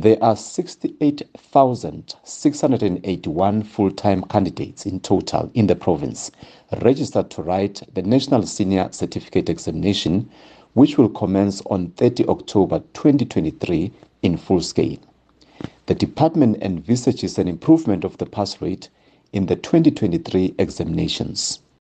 There are 68,681 full time candidates in total in the province registered to write the National Senior Certificate Examination, which will commence on 30 October 2023 in full scale. The department envisages an improvement of the pass rate in the 2023 examinations.